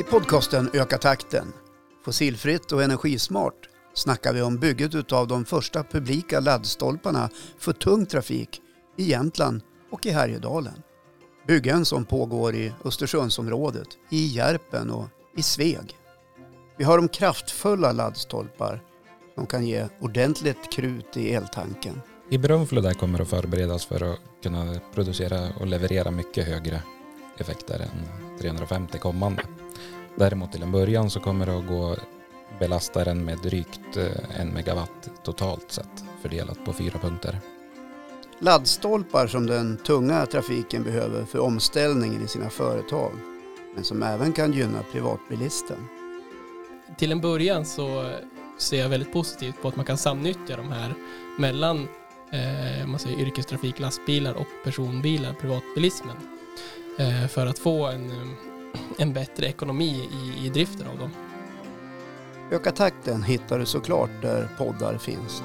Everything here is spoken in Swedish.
I podcasten Öka takten, fossilfritt och energismart, snackar vi om bygget av de första publika laddstolparna för tung trafik i Jämtland och i Härjedalen. Byggen som pågår i Östersundsområdet, i Järpen och i Sveg. Vi har om kraftfulla laddstolpar som kan ge ordentligt krut i eltanken. I Brunflo där kommer att förberedas för att kunna producera och leverera mycket högre effekter än 350 kommande. Däremot till en början så kommer det att gå belastaren med drygt eh, en megawatt totalt sett fördelat på fyra punkter. Laddstolpar som den tunga trafiken behöver för omställningen i sina företag men som även kan gynna privatbilisten. Till en början så ser jag väldigt positivt på att man kan samnyttja de här mellan eh, man säger, yrkestrafik, lastbilar och personbilar, privatbilismen. Eh, för att få en, eh, en bättre ekonomi i, i driften av dem. Öka takten hittar du såklart där poddar finns.